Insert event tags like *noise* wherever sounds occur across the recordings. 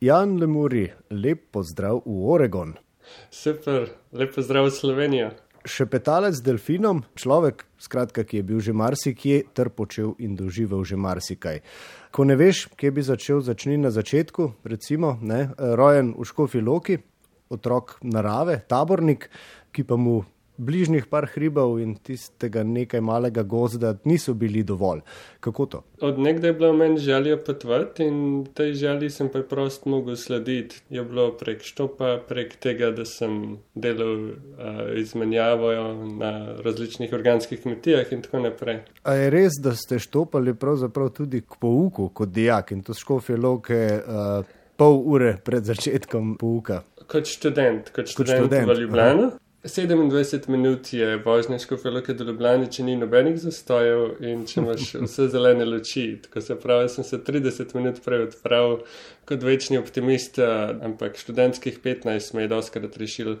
Jan Lemuri, lep pozdrav v Oregon. Super, lep pozdrav v Slovenijo. Še petalec z delfinom, človek, skratka, ki je bil že marsikje, ter počel in doživel že marsikaj. Ko ne veš, kje bi začel, začni na začetku, recimo, ne, rojen v Škofi Loki, otrok narave, tabornik, ki pa mu bližnjih par hribov in tistega nekaj malega gozda niso bili dovolj. Kako to? Od nekdaj je bilo meni želja potvati in tej želji sem preprosto mogel slediti. Je bilo prek štopa, prek tega, da sem delal uh, izmenjavo na različnih organskih kmetijah in tako naprej. A je res, da ste štopali pravzaprav tudi k pouku kot dijak in to škofe loke uh, pol ure pred začetkom pouka? Kot študent, kot študent, kot študent. v Ljubljani. Aha. 27 minut je vožnja škofeloke do Ljubljana, če ni nobenih zastojev in če imaš *laughs* vse zelene luči. Tako se pravi, sem se 30 minut prej odpravil kot večni optimist, ampak študentskih 15 me je doskrat rešil. *laughs*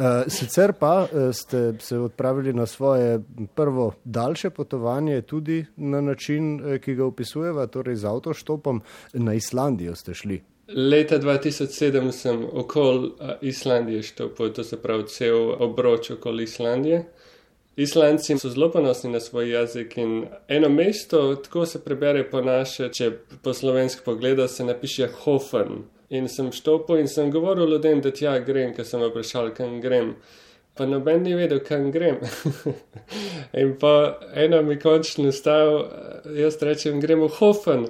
Eh, sicer pa eh, ste se odpravili na svoje prvo daljše potovanje tudi na način, eh, ki ga opisujeva, torej z avtoštopom na Islandijo ste šli. Leta 2007 sem okoli Islandije štopil, to se pravi cel obroč okoli Islandije. Islandci so zelo ponosni na svoj jezik in eno mesto, tako se prebere po naše, če po slovenski pogleda, se napiše Hofen. In sem štopil in sem govoril ljudem, da tja grem, ker sem vprašal, kam grem. Pa noben ni vedel, kam grem. *laughs* in pa eno mi končno stav, jaz rečem, gremo Hofen.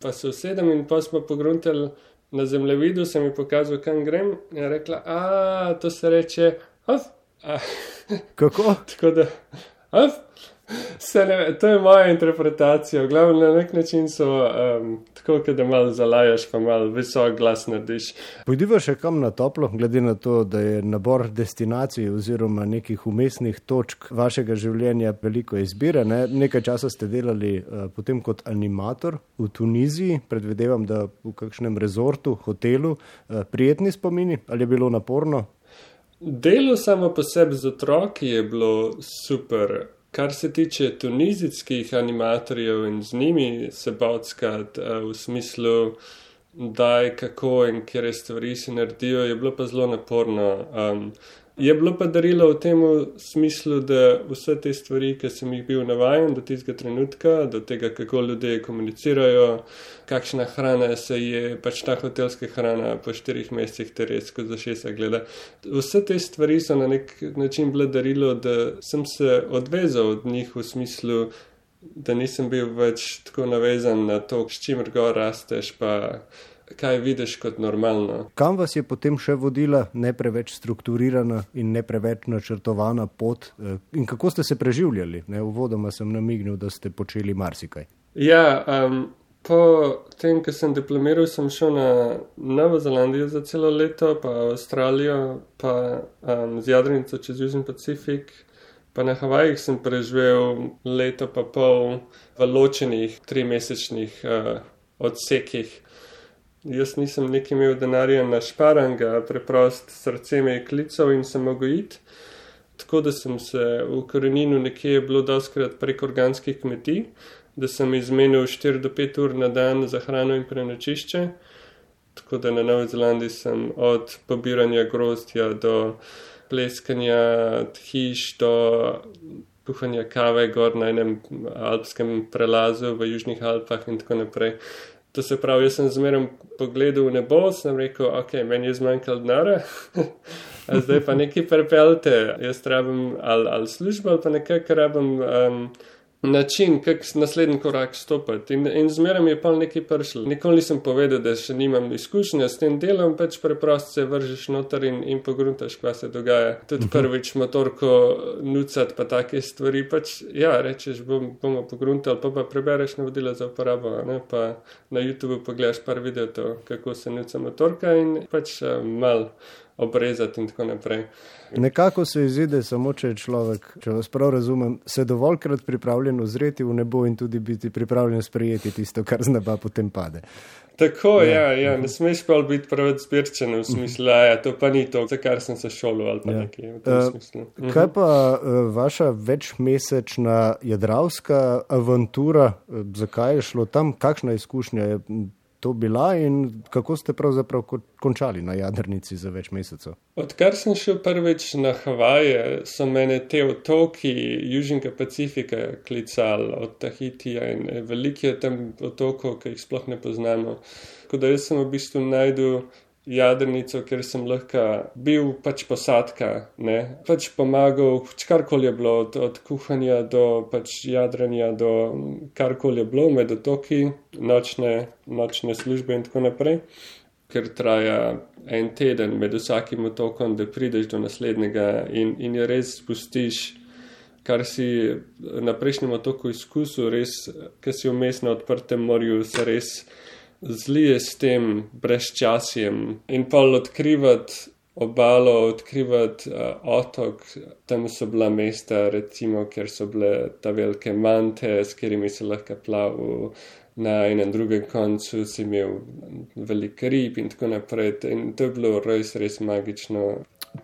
Pa se usedem in pa smo pogruntali na zemljevidu sem ji pokazal, kam grem, in je rekla, a to se reče, af. *laughs* Kako? Tako da, af. Ne, to je moja interpretacija. V glavnem, na nek način so um, tako, da malo zalajaš, pa malo visok glas narediš. Pojdiva še kam na toplo, glede na to, da je nabor destinacij oziroma nekih umestnih točk vašega življenja veliko izbire. Ne? Nekaj časa ste delali uh, potem kot animator v Tuniziji, predvidevam, da v kakšnem rezortu, hotelu, uh, prijetni spomini ali je bilo naporno? Delo samo po sebi z otroki je bilo super. Kar se tiče tunizijskih animatorjev in z njimi se bavskati eh, v smislu, da je kako in kje stvari se naredijo, je bilo pa zelo naporno. Um, Je bilo pa darilo v tem smislu, da vse te stvari, ki sem jih bil navaden do tistega trenutka, do tega, kako ljudje komunicirajo, kakšna hrana se je, pač ta hotelska hrana po štirih mesecih te res skozi šesa gleda. Vse te stvari so na nek način bile darilo, da sem se odvezal od njih v smislu, da nisem bil več tako navezan na to, s čimer gor rasteš pa kaj vidiš kot normalno. Kam vas je potem še vodila ne preveč strukturirana in ne preveč načrtovana pot eh, in kako ste se preživljali? Ne, uvodoma sem namignil, da ste počeli marsikaj. Ja, um, po tem, ko sem diplomiral, sem šel na Novo Zelandijo za celo leto, pa Avstralijo, pa um, z Jadrnico čez Južni Pacifik. Pa na Havajih sem preživel leto pa pol v ločenih trimesečnih uh, odsekih. Jaz nisem neki imel denarja na šparanga, preprost srce me je klical in sem mogel iti. Tako da sem se v koreninu nekje bilo doskrat prek organskih kmetij, da sem izmenil 4 do 5 ur na dan za hrano in prenočišče. Tako da na Novi Zelandiji sem od pobiranja grozdja do pleskanja hiš, do kuhanja kave gor na enem alpskem prelazu v Južnih Alpah in tako naprej. To se pravi, jaz sem zmeraj pogledal v nebo, sem rekel, ok, meni je zmanjkalo denarja, *laughs* zdaj pa nekaj prepelte, jaz rabim ali, ali službo ali pa nekaj, kar rabim. Um, način, kako naslednji korak stopiti. In, in zmeraj mi je pa nekaj pršlo. Nikoli nisem povedal, da še nimam izkušnja s tem delom, pač preprosto se vržeš noter in, in pogruntaš, kaj se dogaja. Tudi mhm. prvič motorko nucat, pa take stvari. Pač, ja, rečeš, bom, bomo pogruntali, pa pa prebereš navodila za uporabo. Ne? Pa na YouTubu pogledaš par videov, kako se nuca motorka in pač uh, mal obrezati in tako naprej. Nekako se izide, samo če je človek, če vas prav razumem, se dovoljkrat pripravljen ozreti v nebo in tudi biti pripravljen sprejeti tisto, kar z neba potem pade. Tako, ja, ja, ja ne smeš pa biti preveč zbirčen v smislu, da ja, to pa ni to, za kar sem se šolil ali pa ja. nekaj v tem uh, smislu. Mhm. Kaj pa uh, vaša večmesečna jadravska avantura, uh, zakaj je šlo tam, kakšna izkušnja je? To bila in kako ste pravzaprav končali na jadrnici za več mesecev? Odkar sem šel prvič na Havaje, so mene te otoki Južnega Pacifika klicali od Tahitija in veliko je tam otokov, ki jih sploh ne poznamo. Tako da jaz sem v bistvu najdel jadrnico, ker sem lahko bil pač posadka, ne? pač pomagal, karkoli je bilo, od, od kuhanja do pač jadranja, do karkoli je bilo, med otoki, nočne, nočne službe in tako naprej. Ker traja en teden med vsakim otokom, da prideš do naslednjega, in, in je res spustiš, kar si na prejšnjem otoku izkusil, res, ker si vmes na odprtem morju, se res zlije s tem brezčasjem in pa odkrivati obalo, odkrivati uh, otok. Tam so bila mesta, recimo, kjer so bile ta velike mante, s katerimi se lahko plavil. Na enem drugem koncu si imel veliko rib in tako naprej. In to je bilo res, res magično.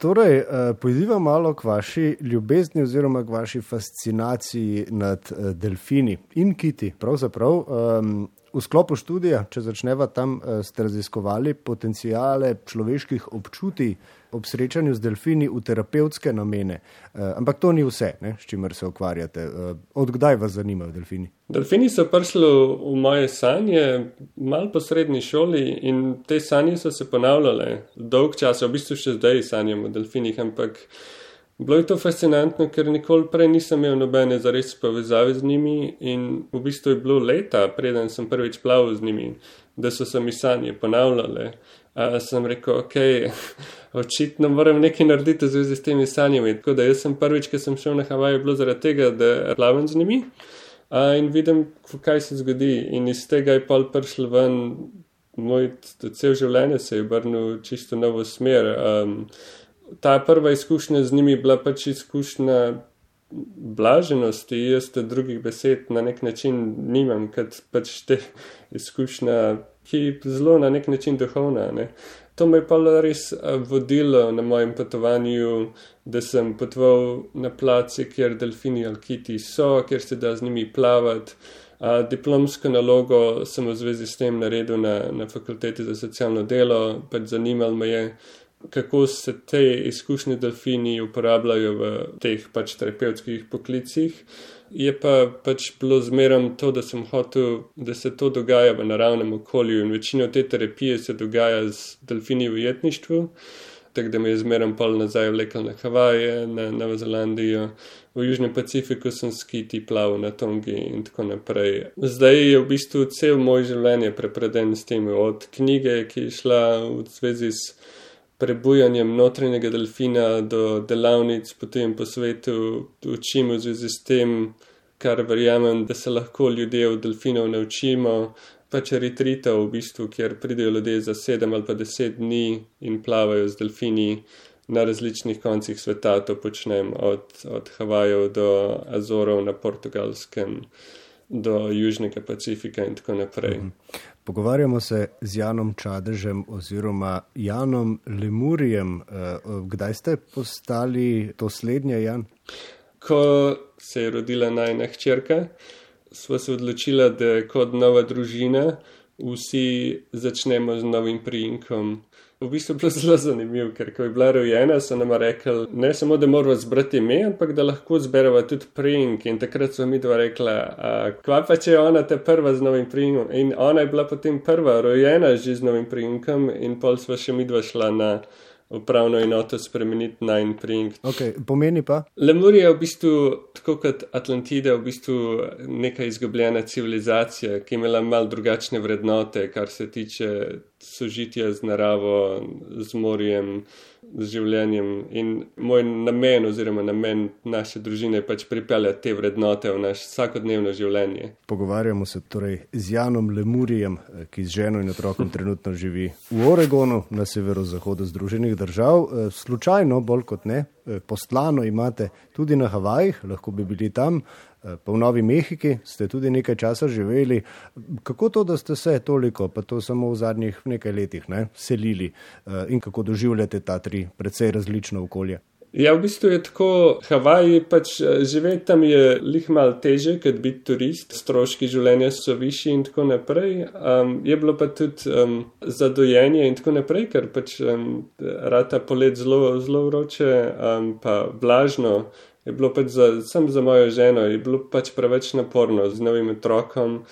Torej, eh, pojdiva malo k vaši ljubezni oziroma k vaši fascinaciji nad eh, delfini in kiti. Pravzaprav, um, V sklopu študija, če začneva tam, eh, ste raziskovali potencijale človeških občutij ob srečanju z delfini v terapevtske namene. Eh, ampak to ni vse, ne, s čimer se ukvarjate. Eh, Odkdaj vas zanimajo delfini? Delfini so prišli v moje sanje, malo po srednji šoli, in te sanje so se ponavljale dolg čas, v bistvu še zdaj sanjamo o delfinih, ampak. Bilo je to fascinantno, ker nikoli prej nisem imel nobene zares povezave z njimi in v bistvu je bilo leta, preden sem prvič plaval z njimi, da so se mi sanje ponavljale. A sem rekel, ok, *laughs* očitno moram nekaj narediti v zvezi s temi sanjami. Tako da jaz sem prvič, ko sem šel na Havaj, bilo zaradi tega, da plavam z njimi a, in vidim, kaj se zgodi. In iz tega je pol prišel ven, moj cel življenje se je obrnil čisto novo smer. Um, ta prva izkušnja z njimi bila pač izkušnja blaženosti, jaz te drugih besed na nek način nimam, kot pač te izkušnja, ki je zelo na nek način duhovna. Ne. To me je pa res vodilo na mojem potovanju, da sem potoval na place, kjer delfini ali kiti so, kjer se da z njimi plavati. A, diplomsko nalogo sem v zvezi s tem naredil na, na fakulteti za socialno delo, pač zanimalo me je, kako se te izkušnje delfini uporabljajo v teh pač terapevtskih poklicih. Je pa pač bilo zmerom to, da sem hotel, da se to dogaja v naravnem okolju in večino te terapije se dogaja z delfini v jetništvu, tako da me je zmerom pol nazaj vlekel na Havaje, na Novo Zelandijo, v Južnem Pacifiku sem skiti plaval na Tongi in tako naprej. Zdaj je v bistvu cel moj življenje prepreden s tem, od knjige, ki je šla v zvezi s prebujanjem notranjega delfina do delavnic potem po svetu učimo v zvezi s tem, kar verjamem, da se lahko ljudje od delfinov naučimo. Pač retrita v bistvu, kjer pridejo ljudje za sedem ali pa deset dni in plavajo z delfini na različnih koncih sveta. To počnem od, od Havajev do Azorov na portugalskem, do Južnega Pacifika in tako naprej. -hmm. Pogovarjamo se z Janom Čadežem oziroma Janom Lemurijem. Eh, kdaj ste postali to slednje, Jan? Ko se je rodila najna hčerka, smo se odločili, da kot nova družina vsi začnemo z novim prijimkom v bistvu bilo zelo zanimivo, ker ko je bila rojena, so nam rekli, ne samo, da moramo zbrati ime, ampak da lahko zberemo tudi prink. In takrat so mi dva rekla, kva pa če je ona ta prva z novim prinkom. In ona je bila potem prva rojena že z novim prinkom, in pol sva še mi dva šla na upravno enoto spremeniti na en pring. Okay, pomeni pa? Lemurija je v bistvu, tako kot Atlantida, v bistvu neka izgubljena civilizacija, ki je imela mal drugačne vrednote, kar se tiče sožitja z naravo, z morjem z življenjem. In moj namen, oziroma namen naše družine, je pač pripeljati te vrednote v naš vsakodnevno življenje. Pogovarjamo se torej z Janom Lemurijem, ki z ženo in otrokom trenutno živi v Oregonu, na severozahodu Združenih držav. Eh, slučajno, bolj kot ne, eh, poslano imate tudi na Havajih, lahko bi bili tam. Eh, pa v Novi Mehiki ste tudi nekaj časa živeli. Kako to, da ste se toliko, pa to samo v zadnjih nekaj letih, ne, selili eh, in kako doživljate ta tri precej različna okolja? Ja, v bistvu je tako, Havaji pač eh, živeti tam je lih mal teže, kot biti turist, stroški življenja so višji in tako naprej. Um, je bilo pa tudi um, zadojenje in tako naprej, ker pač um, rata polet zelo, zelo vroče, um, pa vlažno. Je bilo pač za, sem za mojo ženo, je bilo pač preveč naporno z novim otrokom,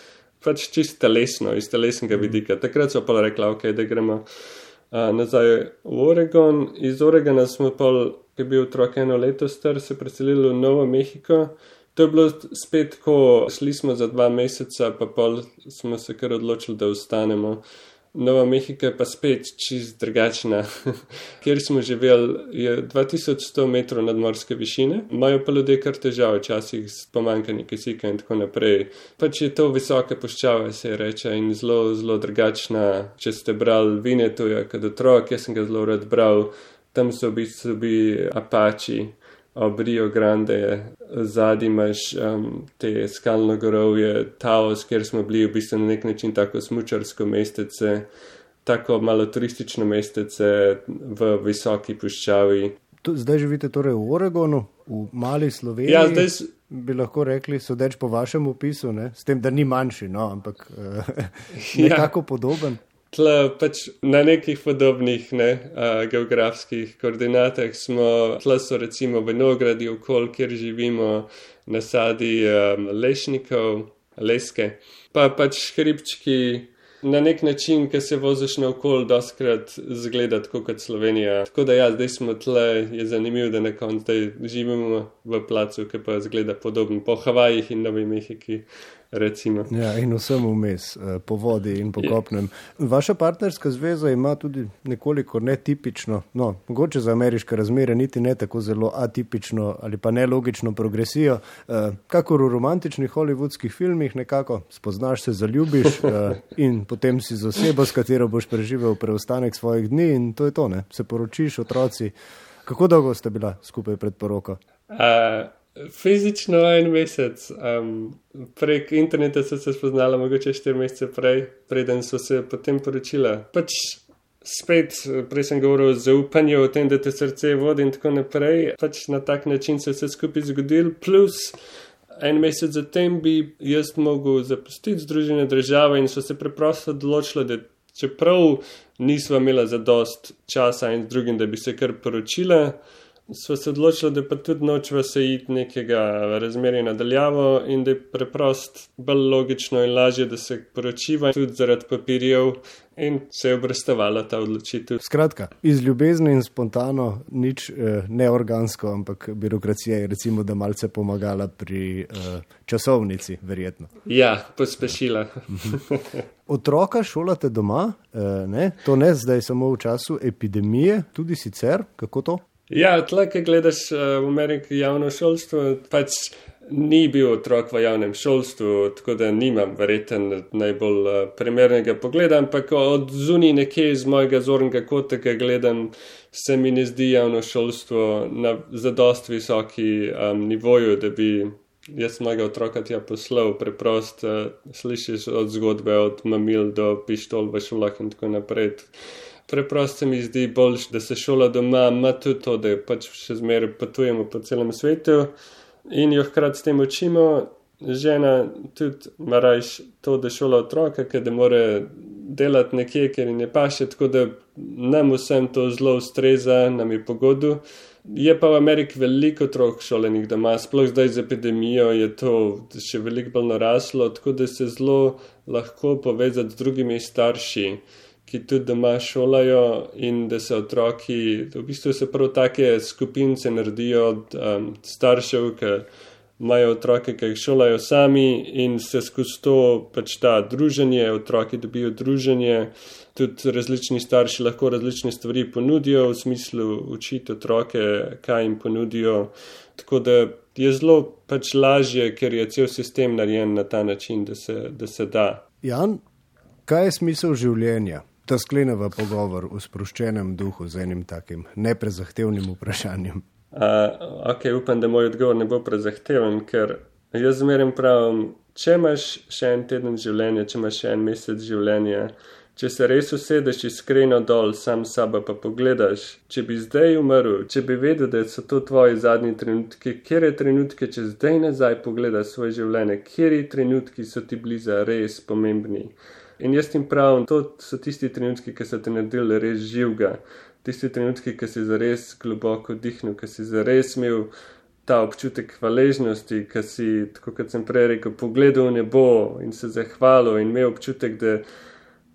pač čisto telesno, iz telesnega vidika. Takrat so pa rekla, ok, da gremo uh, nazaj v Oregon. Iz Oregona smo pa ki je bil otrok eno leto star, se preselili v Novo Mehiko. To je bilo spet, ko šli smo za dva meseca, pa pol smo se kar odločili, da ostanemo. Nova Mehika je pa spet čist drugačna. *laughs* Kjer smo živeli, je 2100 metrov nadmorske višine, imajo pa ljudje kar težave, včasih s pomankanjem kisika in tako naprej. Pač je to visoke puščave, se reče, in zelo, zelo drugačna. Če ste brali Vinetu, je kot otrok, jaz sem ga zelo rad bral tam so v bistvu bili Apači, ob Rio Grande, zadnji imaš um, te skalno gorovje, Taos, kjer smo bili v bistvu na nek način tako smučarsko mestece, tako malo turistično mestece v visoki puščavi. Zdaj živite torej v Oregonu, v mali Sloveniji. Ja, zdaj bi lahko rekli, sodeč po vašem opisu, ne? s tem, da ni manjši, no, ampak uh, *laughs* nekako ja. podoben. Tle pač na nekih podobnih ne, uh, geografskih koordinatah smo, tle so recimo vinogradi okol, kjer živimo, nasadi lešnikov, leske, pa pač hribčki na nek način, ki se voziš na okol, doskrat zgleda kot Slovenija. Tako da ja, zdaj smo tle, je zanimivo, da na koncu živimo v placu, ki pa zgleda podobno po Havajih in Novi Mehiki. Recimo. Ja, in vsem vmes, eh, po vodi in po kopnem. Vaša partnerska zveza ima tudi nekoliko netipično, no, mogoče za ameriške razmere, niti ne tako zelo atipično ali pa nelogično progresijo. Eh, kakor v romantičnih hollywoodskih filmih, nekako spoznaš se, zaljubiš eh, *laughs* in potem si z osebo, s katero boš preživel preostanek svojih dni, in to je to, ne? se poročiš, otroci. Kako dolgo ste bila skupaj pred poroko? Uh... Fizično en mesec, um, prek interneta so se spoznala, mogoče štiri mesece prej, preden so se potem poročila. Pač spet, prej sem govoril o zaupanju, o tem, da te srce vodi in tako naprej. Pač na tak način se je vse skupaj zgodil, plus en mesec zatem bi jaz mogel zapustiti Združene države in so se preprosto odločili, da čeprav nisva imela za dost časa in z drugim, da bi se kar poročila smo se odločili, da pa tudi nočemo se iti nekega razmerja nadaljavo in da je preprost, bolj logično in lažje, da se poročiva tudi zaradi papirjev in se je obrestovala ta odločitev. Skratka, iz ljubezni in spontano, nič eh, neorgansko, ampak birokracija je recimo, da malce pomagala pri eh, časovnici, verjetno. Ja, pospešila. *laughs* Otroka šolate doma, eh, ne? to ne zdaj samo v času epidemije, tudi sicer, kako to? Ja, tle, ki gledaš uh, v Ameriki javno šolstvo, pač ni bil otrok v javnem šolstvu, tako da nimam verjeten najbolj uh, primernega pogleda, ampak od zunaj nekje iz mojega zornega kota, ki gledam, se mi ne zdi javno šolstvo na zadost visoki um, nivoju, da bi jaz mojega otroka tja poslal, preprost uh, slišiš od zgodbe, od mamil do pištol v šolah in tako naprej preprosto mi zdi bolj, da se šola doma ima tudi to, da pač še zmeraj potujemo po celem svetu in jo hkrati s tem učimo. Žena tudi marajš to, da šola otroka, ker da more delati nekje, ker ne paše, tako da nam vsem to zelo ustreza, nam je pogodu. Je pa v Ameriki veliko otrok šolenih doma, sploh zdaj z epidemijo je to še veliko bolj naraslo, tako da se zelo lahko povezati z drugimi starši ki tudi doma šolajo in da se otroki, v bistvu se prav take skupince naredijo od um, staršev, ki imajo otroke, ki jih šolajo sami in se skozi to pač ta druženje, otroki dobijo druženje, tudi različni starši lahko različne stvari ponudijo v smislu učiti otroke, kaj jim ponudijo. Tako da je zelo pač lažje, ker je cel sistem narejen na ta način, da se da. Se da. Jan, kaj je smisel življenja? Da sklenemo pogovor v sproščenem duhu z enim takim neprezahtevnim vprašanjem. Uh, ok, upam, da moj odgovor ne bo prezahteven, ker jaz zmeraj pravim, če imaš še en teden življenja, če imaš še en mesec življenja, Če se res usedeš iskreno dol, sam sabo pa pogledaš, če bi zdaj umrl, če bi vedel, da so to tvoji zadnji trenutki, kjer je trenutke, če zdaj nazaj pogledaš svoje življenje, kjer je trenutki so ti bliza res pomembni. In jaz jim pravim, to so tisti trenutki, ki so te naredili res živega, tisti trenutki, ki si zares globoko dihnil, ki si zares imel ta občutek hvaležnosti, ki si, tako kot sem prej rekel, pogledal v nebo in se zahvalil in imel občutek, da.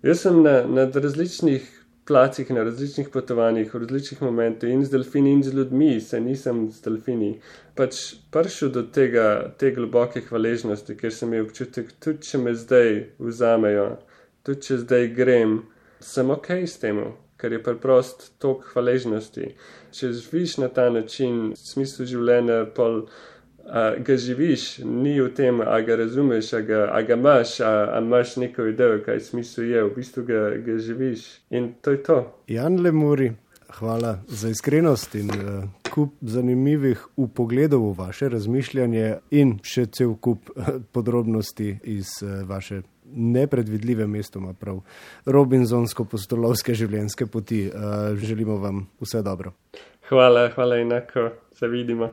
Jaz sem na, na različnih placih, na različnih potovanjih, v različnih momentih in z delfini in z ljudmi, se nisem z delfini, pač prišel do tega, te globoke hvaležnosti, ker sem imel občutek, tudi če me zdaj vzamejo, tudi če zdaj grem, sem ok s tem, ker je preprost tok hvaležnosti. Če živiš na ta način, smislu življenja, pol ga živiš, ni v tem, a ga razumeš, a ga, a ga imaš, a, a imaš neko idejo, kaj smisel je, v bistvu ga, ga živiš. In to je to. Jan Lemuri, hvala za iskrenost in uh, kup zanimivih upogledov v vaše razmišljanje in še cel kup uh, podrobnosti iz uh, vaše. Nepredvidljive mestoma, prav Robinsonsko-postolovske življenjske poti. Uh, želimo vam vse dobro. Hvala, hvala enako, se vidimo.